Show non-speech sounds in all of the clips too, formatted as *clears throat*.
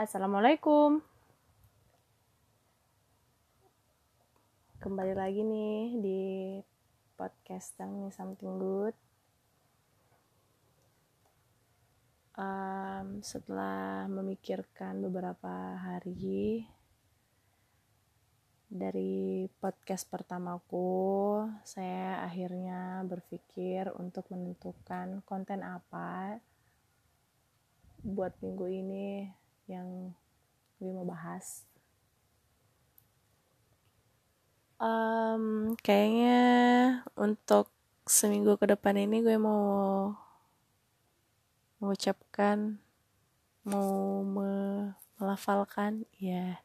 Assalamualaikum. Kembali lagi nih di podcast Tell Me Something Good. Um, setelah memikirkan beberapa hari dari podcast pertamaku, saya akhirnya berpikir untuk menentukan konten apa buat minggu ini yang gue mau bahas. Um, kayaknya untuk seminggu ke depan ini gue mau mengucapkan mau melafalkan ya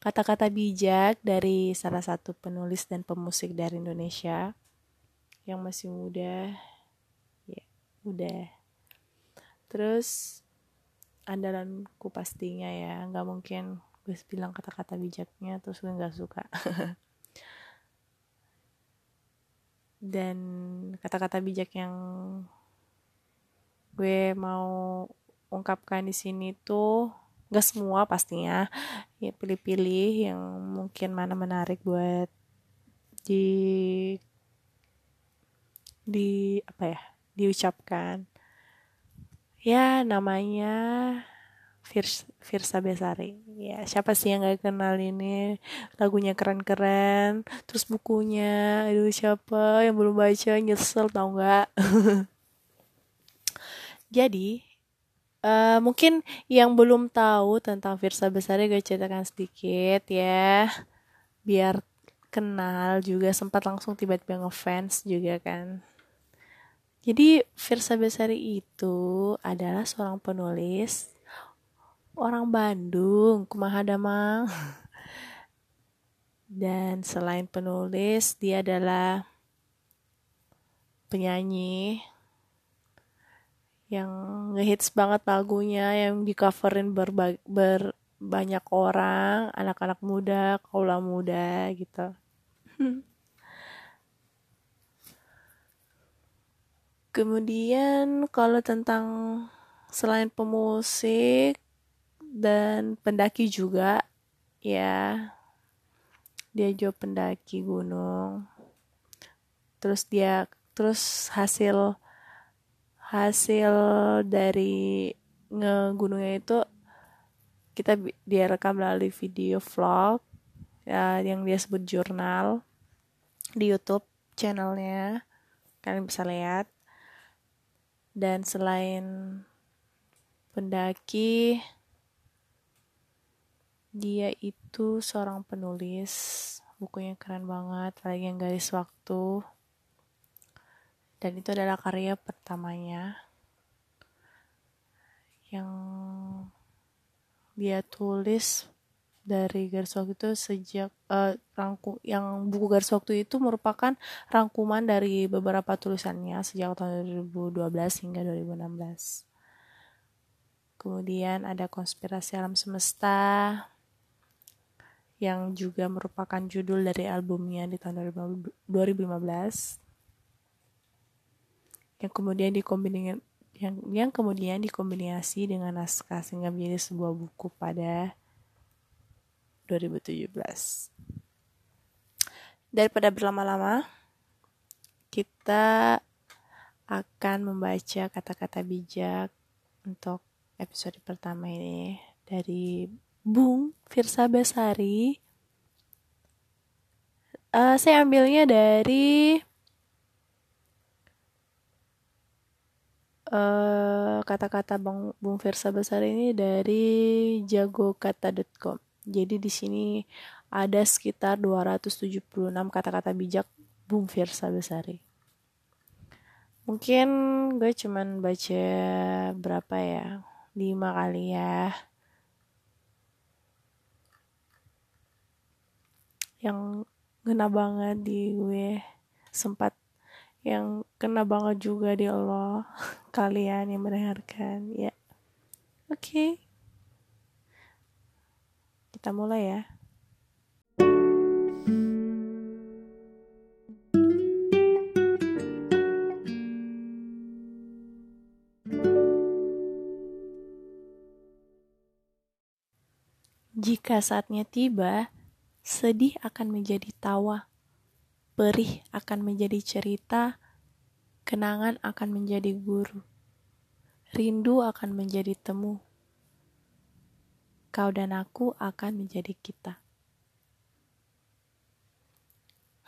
kata-kata bijak dari salah satu penulis dan pemusik dari Indonesia yang masih muda ya udah terus andalanku pastinya ya. Nggak mungkin gue bilang kata-kata bijaknya terus gue nggak suka. *laughs* Dan kata-kata bijak yang gue mau ungkapkan di sini tuh gak semua pastinya. Ya pilih-pilih yang mungkin mana menarik buat di di apa ya diucapkan ya namanya Firsa, Firsa Besari. Ya siapa sih yang gak kenal ini? Lagunya keren-keren terus bukunya. Aduh siapa yang belum baca? Nyesel tau nggak *laughs* jadi uh, mungkin yang belum tahu tentang Firsa Besari gue ceritakan sedikit ya. Biar kenal juga sempat langsung tiba-tiba ngefans juga kan jadi Firsa Besari itu adalah seorang penulis orang Bandung, kumaha damang. *laughs* Dan selain penulis, dia adalah penyanyi yang ngehits banget lagunya yang di coverin ber banyak orang, anak-anak muda, kaula muda gitu. Kemudian kalau tentang selain pemusik, dan pendaki juga ya dia juga pendaki gunung. Terus dia terus hasil hasil dari ngegunungnya itu kita dia rekam melalui video vlog ya, yang dia sebut jurnal di YouTube channelnya. Kalian bisa lihat dan selain pendaki dia itu seorang penulis, bukunya keren banget, lagi yang garis waktu. Dan itu adalah karya pertamanya yang dia tulis dari garis waktu itu sejak uh, rangkum yang buku garis waktu itu merupakan rangkuman dari beberapa tulisannya sejak tahun 2012 hingga 2016. Kemudian ada konspirasi alam semesta, yang juga merupakan judul dari albumnya di tahun 2015 yang kemudian dikombinasi yang yang kemudian dikombinasi dengan naskah sehingga menjadi sebuah buku pada 2017 daripada berlama-lama kita akan membaca kata-kata bijak untuk episode pertama ini dari Bung Firsa Besari. Uh, saya ambilnya dari eh, kata-kata uh, Bung Firsa Besari ini dari jagokata.com. Jadi di sini ada sekitar 276 kata-kata bijak Bung Firsa Besari. Mungkin gue cuman baca berapa ya? 5 kali ya yang kena banget di gue sempat yang kena banget juga di Allah *laughs* kalian yang mendengarkan ya oke okay. Kita mulai ya. Ketika saatnya tiba, sedih akan menjadi tawa, perih akan menjadi cerita, kenangan akan menjadi guru, rindu akan menjadi temu, kau dan aku akan menjadi kita.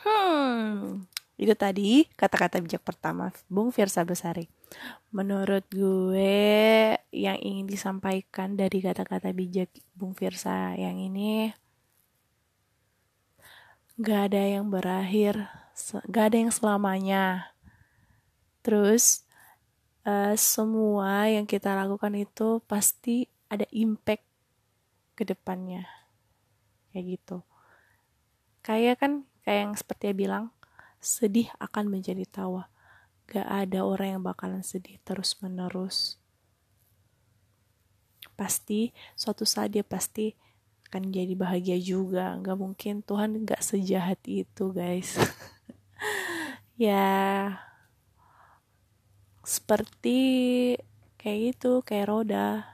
Hmm, itu tadi kata-kata bijak pertama Bung Firsa Besari. Menurut gue yang ingin disampaikan dari kata-kata bijak Bung Firsa yang ini gak ada yang berakhir, gak ada yang selamanya. Terus uh, semua yang kita lakukan itu pasti ada impact ke depannya. Kayak gitu. Kayak kan kayak yang seperti bilang, sedih akan menjadi tawa. Gak ada orang yang bakalan sedih terus menerus. Pasti suatu saat dia pasti akan jadi bahagia juga. Gak mungkin Tuhan gak sejahat itu guys. *laughs* ya seperti kayak gitu kayak roda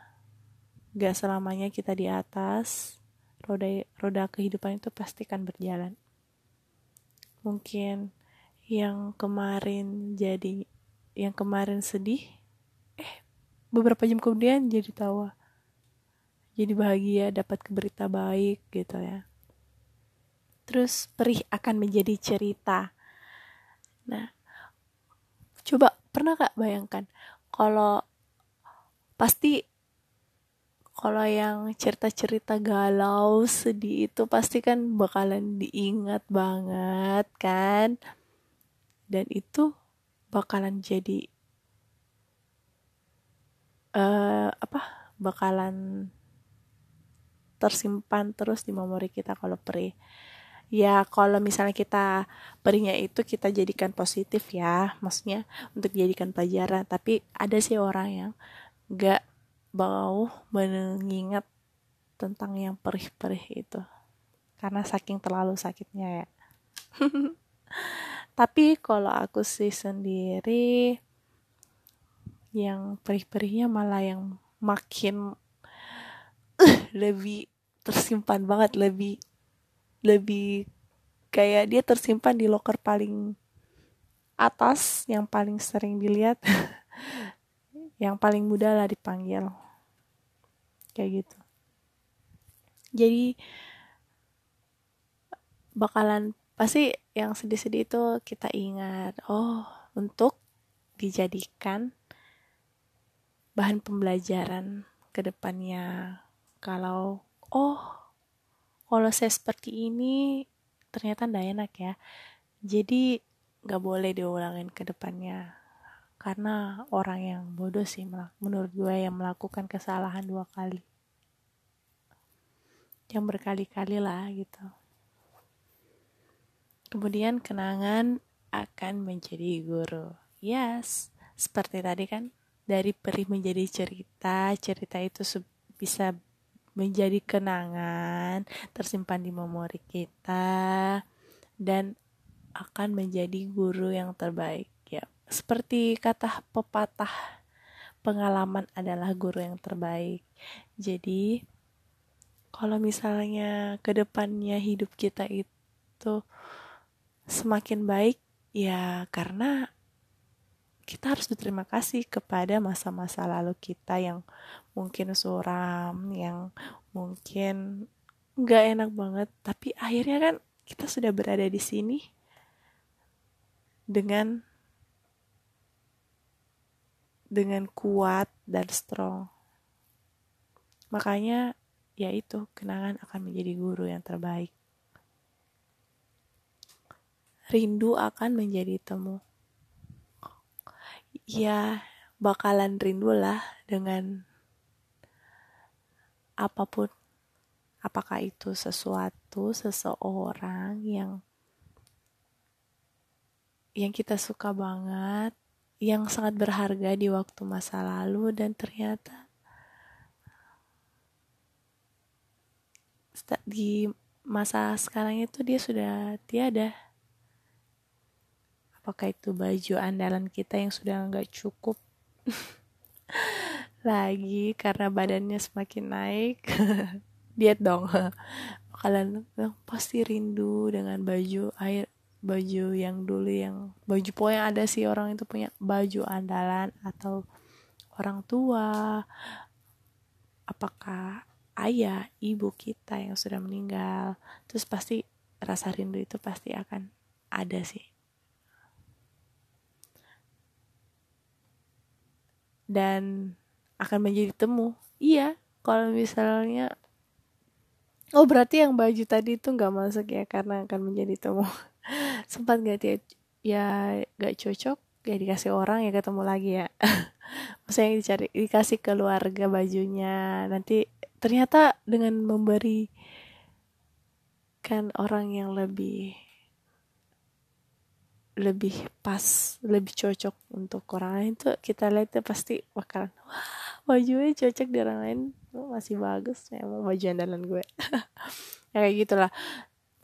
gak selamanya kita di atas roda roda kehidupan itu pasti kan berjalan. Mungkin yang kemarin jadi yang kemarin sedih eh beberapa jam kemudian jadi tawa. Jadi bahagia dapat berita baik gitu ya. Terus perih akan menjadi cerita. Nah coba pernah gak bayangkan kalau pasti kalau yang cerita-cerita galau, sedih itu pasti kan bakalan diingat banget kan. Dan itu bakalan jadi uh, apa? Bakalan tersimpan terus di memori kita kalau perih. Ya kalau misalnya kita perihnya itu kita jadikan positif ya, maksudnya untuk dijadikan pelajaran. Tapi ada sih orang yang gak bau mengingat tentang yang perih-perih itu. Karena saking terlalu sakitnya ya. *laughs* Tapi kalau aku sih sendiri yang perih-perihnya malah yang makin *clears throat* lebih tersimpan banget lebih lebih kayak dia tersimpan di loker paling atas yang paling sering dilihat *laughs* yang paling mudah lah dipanggil. Kayak gitu. Jadi bakalan pasti yang sedih-sedih itu kita ingat oh untuk dijadikan bahan pembelajaran ke depannya. Kalau oh kalau saya seperti ini ternyata ndak enak ya. Jadi nggak boleh diulangin ke depannya karena orang yang bodoh sih menurut gue yang melakukan kesalahan dua kali. Yang berkali-kali lah gitu. Kemudian kenangan akan menjadi guru. Yes seperti tadi kan dari perih menjadi cerita cerita itu bisa menjadi kenangan tersimpan di memori kita dan akan menjadi guru yang terbaik seperti kata pepatah, pengalaman adalah guru yang terbaik. Jadi, kalau misalnya ke depannya hidup kita itu semakin baik, ya karena kita harus berterima kasih kepada masa-masa lalu kita yang mungkin suram, yang mungkin nggak enak banget, tapi akhirnya kan kita sudah berada di sini dengan dengan kuat dan strong. Makanya ya itu kenangan akan menjadi guru yang terbaik. Rindu akan menjadi temu. Ya bakalan rindu lah dengan apa pun. Apakah itu sesuatu, seseorang yang yang kita suka banget yang sangat berharga di waktu masa lalu dan ternyata di masa sekarang itu dia sudah tiada. Apakah itu baju andalan kita yang sudah nggak cukup *laughs* lagi karena badannya semakin naik? *laughs* Diet dong. Kalian pasti rindu dengan baju air baju yang dulu yang baju pokoknya ada sih orang itu punya. Baju andalan atau orang tua apakah ayah ibu kita yang sudah meninggal. Terus pasti rasa rindu itu pasti akan ada sih. Dan akan menjadi temu. Iya kalau misalnya oh berarti yang baju tadi itu nggak masuk ya karena akan menjadi temu *laughs* sempat gak dia ya gak cocok ya dikasih orang ya ketemu lagi ya. *laughs* Maksudnya dicari dikasih keluarga bajunya. Nanti ternyata dengan memberi kan orang yang lebih lebih pas lebih cocok untuk orang lain tuh kita lihat tuh pasti bakalan wah bajunya cocok di orang lain. Masih bagus memang baju andalan gue. *laughs* Ya kayak gitulah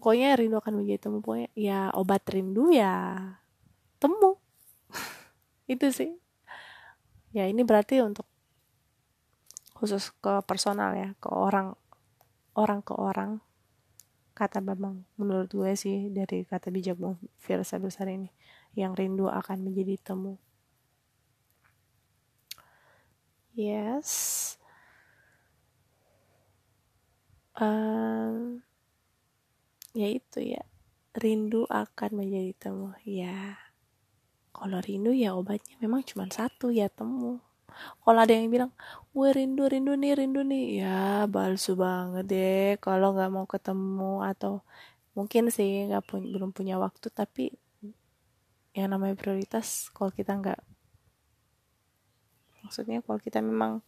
pokoknya rindu akan menjadi temu. Pokoknya ya obat rindu ya temu. *laughs* Itu sih. Ya ini berarti untuk khusus ke personal ya ke orang orang ke orang kata Bambang. Menurut gue sih dari kata bijak Bang Firsa besar ini yang rindu akan menjadi temu. Yes. Um, ya itu ya rindu akan menjadi temu. Ya kalau rindu ya obatnya memang cuma satu ya temu. Kalau ada yang bilang gue rindu rindu nih rindu nih. Ya balsu banget deh kalau nggak mau ketemu atau mungkin sih nggak pun belum punya waktu tapi yang namanya prioritas kalau kita nggak maksudnya kalau kita memang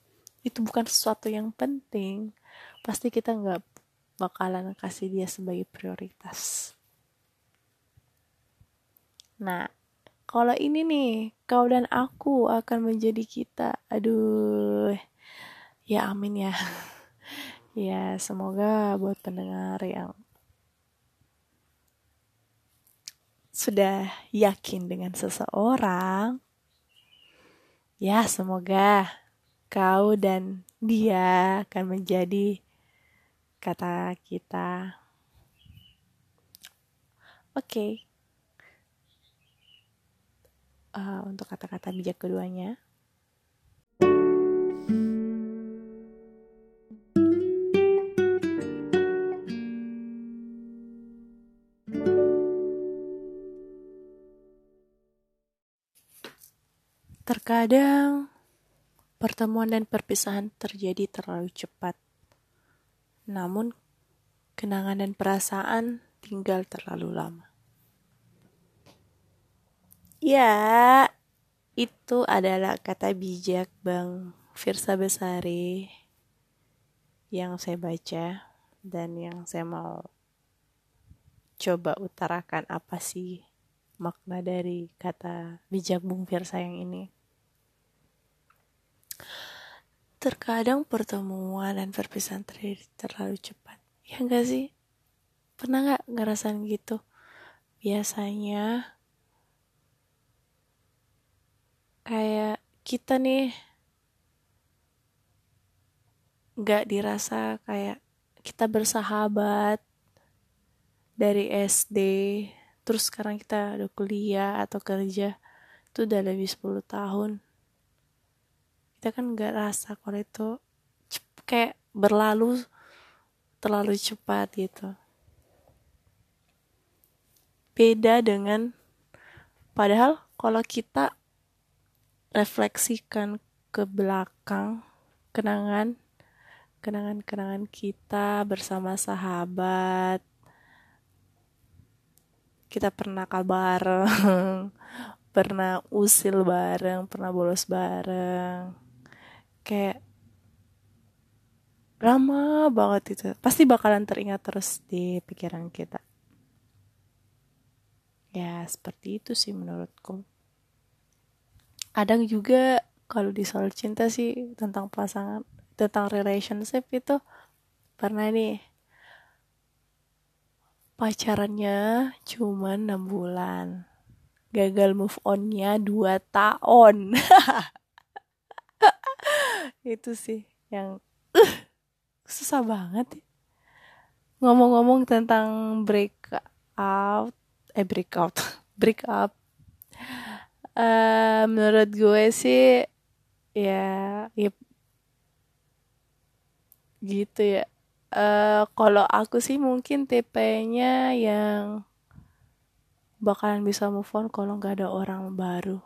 itu bukan sesuatu yang penting pasti kita nggak bakalan kasih dia sebagai prioritas. Nah, kalau ini nih, kau dan aku akan menjadi kita. Aduh, ya amin ya. *laughs* ya, semoga buat pendengar yang sudah yakin dengan seseorang, ya semoga kau dan dia akan menjadi kata kita. Oke. Okay. Uh, eh, untuk kata-kata bijak keduanya. Terkadang pertemuan dan perpisahan terjadi terlalu cepat. Namun, kenangan dan perasaan tinggal terlalu lama. Ya, itu adalah kata bijak Bang Firsa Besari yang saya baca dan yang saya mau coba utarakan apa sih makna dari kata bijak Bung Firsa yang ini. Terkadang pertemuan dan perpisahan terjadi terlalu cepat. Ya enggak sih? Pernah gak ngerasain gitu? Biasanya kayak kita nih gak dirasa kayak kita bersahabat dari SD terus sekarang kita udah kuliah atau kerja itu udah lebih 10 tahun kita kan nggak rasa kalau itu kayak berlalu terlalu cepat gitu. Beda dengan padahal kalau kita refleksikan ke belakang kenangan kenangan-kenangan kita bersama sahabat kita pernah kabar *laughs* pernah usil bareng pernah bolos bareng kayak lama banget itu pasti bakalan teringat terus di pikiran kita. Ya seperti itu sih menurutku. Kadang juga kalau di soal cinta sih tentang pasangan tentang relationship itu pernah nih pacarannya cuma 6 bulan. Gagal move onnya 2 tahun *laughs* itu sih yang uh, susah banget ya. ngomong-ngomong tentang break out eh break out *laughs* break up uh, menurut gue sih ya ya gitu ya. Uh, kalau aku sih mungkin TP-nya yang bakalan bisa move on kalau nggak ada orang baru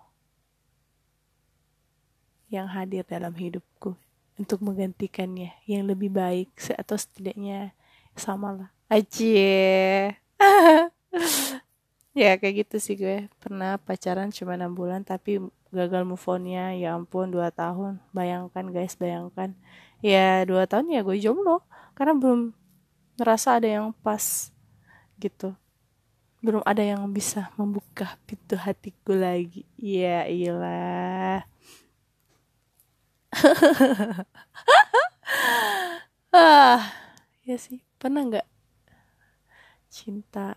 yang hadir dalam hidupku untuk menggantikannya yang lebih baik atau setidaknya sama lah aja *laughs* ya kayak gitu sih gue. Pernah pacaran cuma enam bulan tapi gagal move onnya ya ampun dua tahun. Bayangkan guys bayangkan. Ya dua tahun ya gue jomblo karena belum ngerasa ada yang pas gitu. Belum ada yang bisa membuka pintu hatiku lagi. Ya iyalah *laughs* ah ya sih. Pernah nggak cinta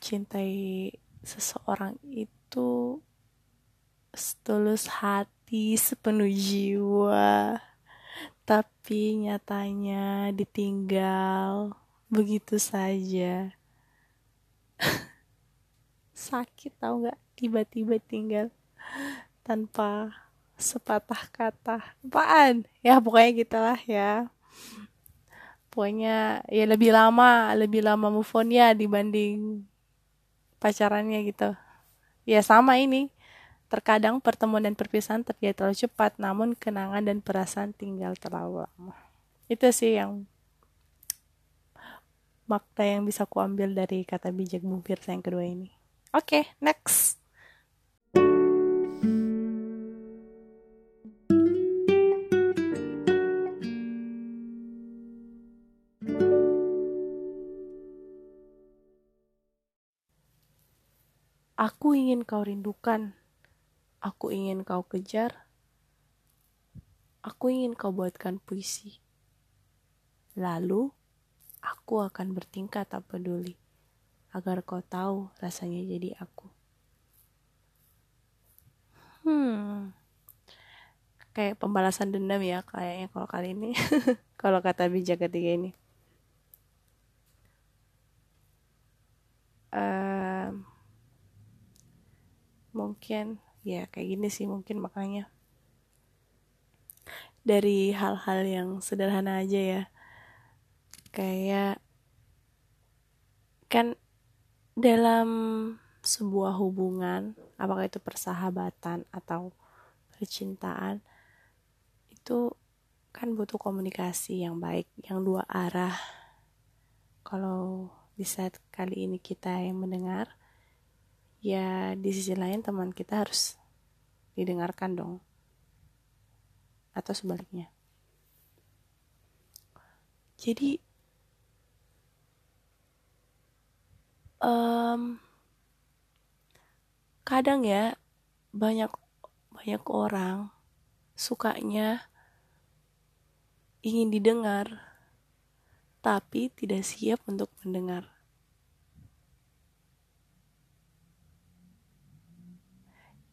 cintai seseorang itu setulus hati sepenuh jiwa tapi nyatanya ditinggal? Begitu saja. *laughs* Sakit tau nggak? Tiba-tiba tinggal tanpa sepatah kata. Apaan? Ya pokoknya gitulah ya. Pokoknya ya lebih lama lebih lama move on ya dibanding pacarannya gitu. Ya sama ini. Terkadang pertemuan dan perpisahan terjadi terlalu cepat namun kenangan dan perasaan tinggal terlalu lama. Itu sih yang makna yang bisa kuambil dari kata bijak Bung Firsa yang kedua ini. Oke okay, next Aku ingin kau rindukan. Aku ingin kau kejar. Aku ingin kau buatkan puisi. Lalu, aku akan bertingkah tak peduli, agar kau tahu rasanya jadi aku. Hmm, kayak pembalasan dendam ya kayaknya kalau kali ini, *laughs* kalau kata bijak ketiga ini. Mungkin ya kayak gini sih mungkin makanya dari hal-hal yang sederhana aja ya. Kayak kan dalam sebuah hubungan apakah itu persahabatan atau percintaan itu kan butuh komunikasi yang baik yang dua arah. Kalau di saat kali ini kita yang mendengar ya di sisi lain teman kita harus didengarkan dong. Atau sebaliknya. Jadi um, kadang ya banyak banyak orang sukanya ingin didengar tapi tidak siap untuk mendengar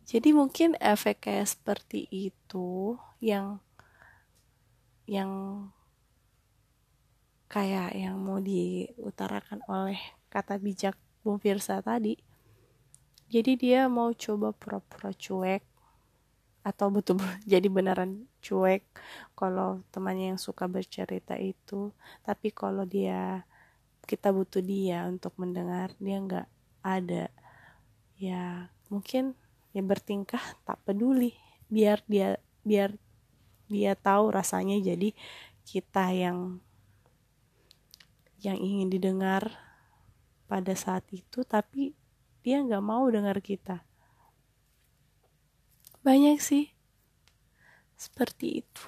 Jadi mungkin efek kayak seperti itu yang yang kayak yang mau diutarakan oleh kata bijak Bung Firsa tadi. Jadi dia mau coba pura-pura cuek atau betul *laughs* jadi beneran cuek kalau temannya yang suka bercerita itu tapi kalau dia kita butuh dia untuk mendengar dia nggak ada ya mungkin ya bertingkah tak peduli. Biar dia biar dia tahu rasanya jadi kita yang yang ingin didengar pada saat itu tapi dia nggak mau dengar kita. Banyak sih seperti itu.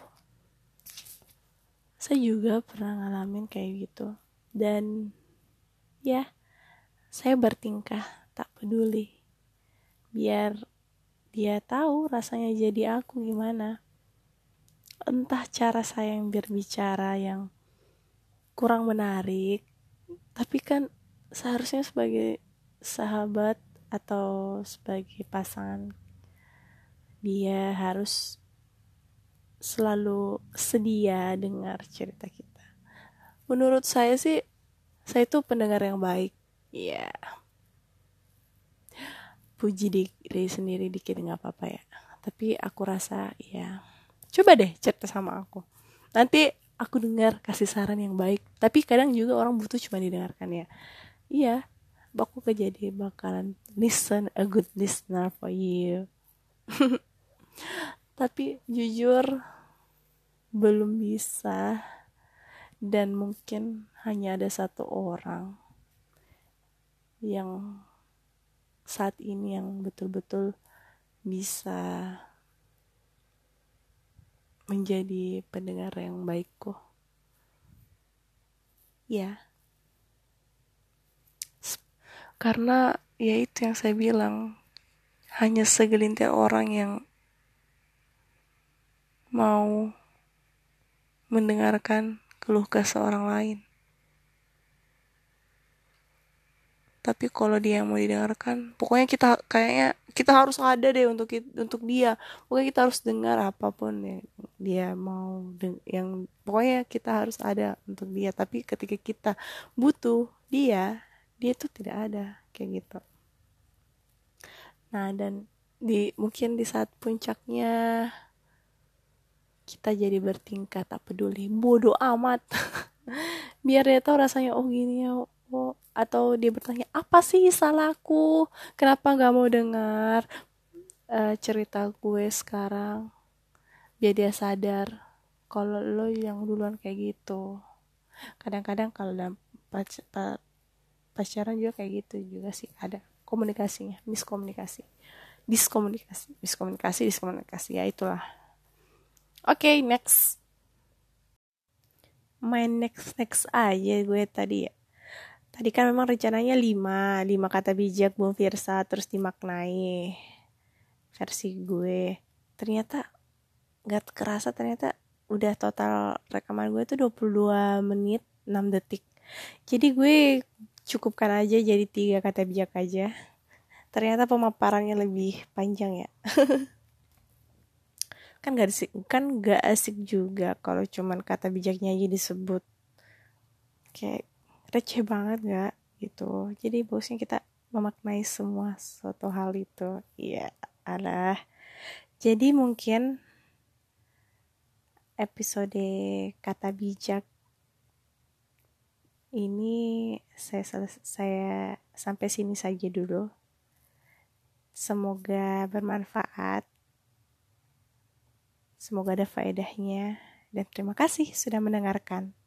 Saya juga pernah ngalamin kayak gitu. Dan ya saya bertingkah tak peduli. Biar dia tahu rasanya jadi aku gimana. Entah cara saya yang berbicara yang kurang menarik, tapi kan seharusnya sebagai sahabat atau sebagai pasangan dia harus selalu sedia dengar cerita kita. menurut saya sih saya itu pendengar yang baik ya puji diri sendiri dikit nggak apa-apa ya. Tapi aku rasa ya coba deh cerita sama aku. Nanti aku dengar kasih saran yang baik. Tapi kadang juga orang butuh cuma didengarkan ya. Iya aku jadi bakalan listen a good listener for you. *laughs* Tapi jujur belum bisa. Dan mungkin hanya ada satu orang yang saat ini yang betul-betul bisa menjadi pendengar yang baik kok. Ya. Karena ya itu yang saya bilang hanya segelintir orang yang mau mendengarkan keluh kesah orang lain. Tapi kalau dia yang mau didengarkan, pokoknya kita kayaknya kita harus ada deh untuk untuk dia. Pokoknya kita harus dengar apa pun ya dia mau yang pokoknya kita harus ada untuk dia. Tapi ketika kita butuh dia, dia tuh tidak ada kayak gitu. Nah, dan di mungkin di saat puncaknya kita jadi bertingkat tak peduli bodoh amat *laughs* biar dia tahu rasanya oh gini ya oh atau dia bertanya apa sih salahku? Kenapa nggak mau dengar uh, cerita gue sekarang? Biar dia sadar kalau lo yang duluan kayak gitu. Kadang-kadang kalau dalam pac pacaran juga kayak gitu juga sih ada komunikasinya miskomunikasi. Diskomunikasi miskomunikasi diskomunikasi ya itulah. Oke, okay, next. Main next next aja gue tadi ya. Tadi kan memang rencananya 5, 5 kata bijak Bung Firsa terus dimaknai versi gue. Ternyata gak kerasa ternyata udah total rekaman gue tuh 22 menit 6 detik. Jadi gue cukupkan aja jadi tiga kata bijak aja. Ternyata pemaparannya lebih panjang ya. *laughs* kan gak asik kan gak asik juga kalau cuman kata bijaknya aja disebut kayak receh banget gak gitu. Jadi bosnya kita memaknai semua suatu hal itu. Iya alah jadi mungkin episode kata bijak ini saya saya sampai sini saja dulu. Semoga bermanfaat. Semoga ada faedahnya. Dan terima kasih sudah mendengarkan.